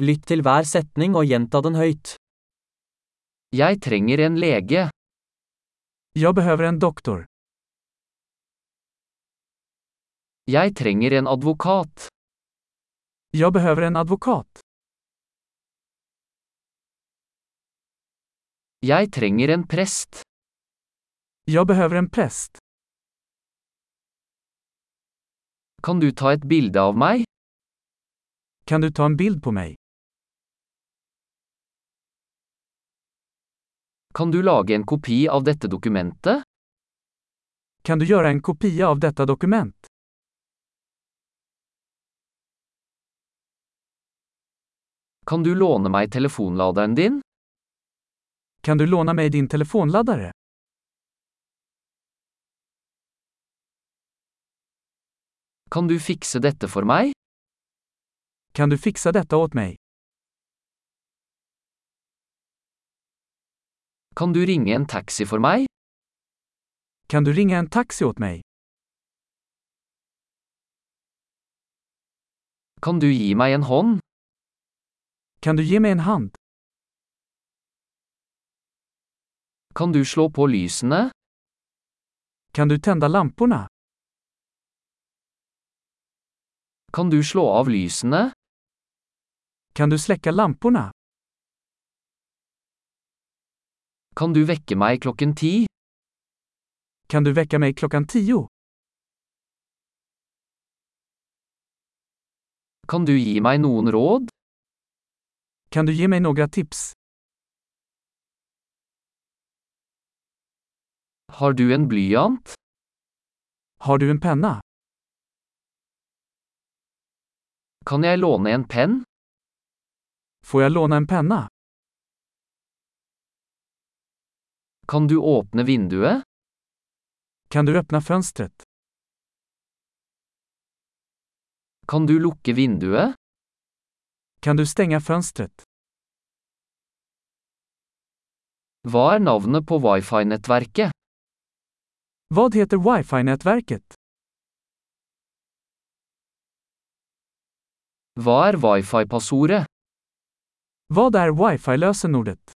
Lytt til hver setning og gjenta den høyt. Jeg trenger en lege. Jag behöver en doktor. Jeg trenger en advokat. Jag behöver en advokat. Jeg trenger en prest. Jag behöver en präst. Kan du ta et bilde av meg? Kan du ta en bild på mig? Kan du lage en kopi av dette dokumentet? Kan du gjøre en kopi av dette dokument? Kan du låne meg telefonladeren din? Kan du låne meg din telefonladdare? Kan du fikse dette for meg? Kan du fikse dette åt mig? Kan du ringe en taxi for meg? Kan du ringe en taxi åt meg? Kan du gi meg en hånd? Kan du gi meg en hand? Kan du slå på lysene? Kan du tända lamporna? Kan du slå av lysene? Kan du släcka lamporna? Kan du vekke meg klokken ti? Kan du vekke meg klokken tio? Kan du gi meg noen råd? Kan du gi meg noen tips? Har du en blyant? Har du en penna? Kan jeg låne en penn? Får jeg låne en penna? Kan du åpne vinduet? Kan du öppna fönstret? Kan du lukke vinduet? Kan du stänga fönstret? Hva er navnet på wifi-nettverket? Vad heter wifi-nätverket? Hva er wifi-passordet? Vad är wifi-lösenordet?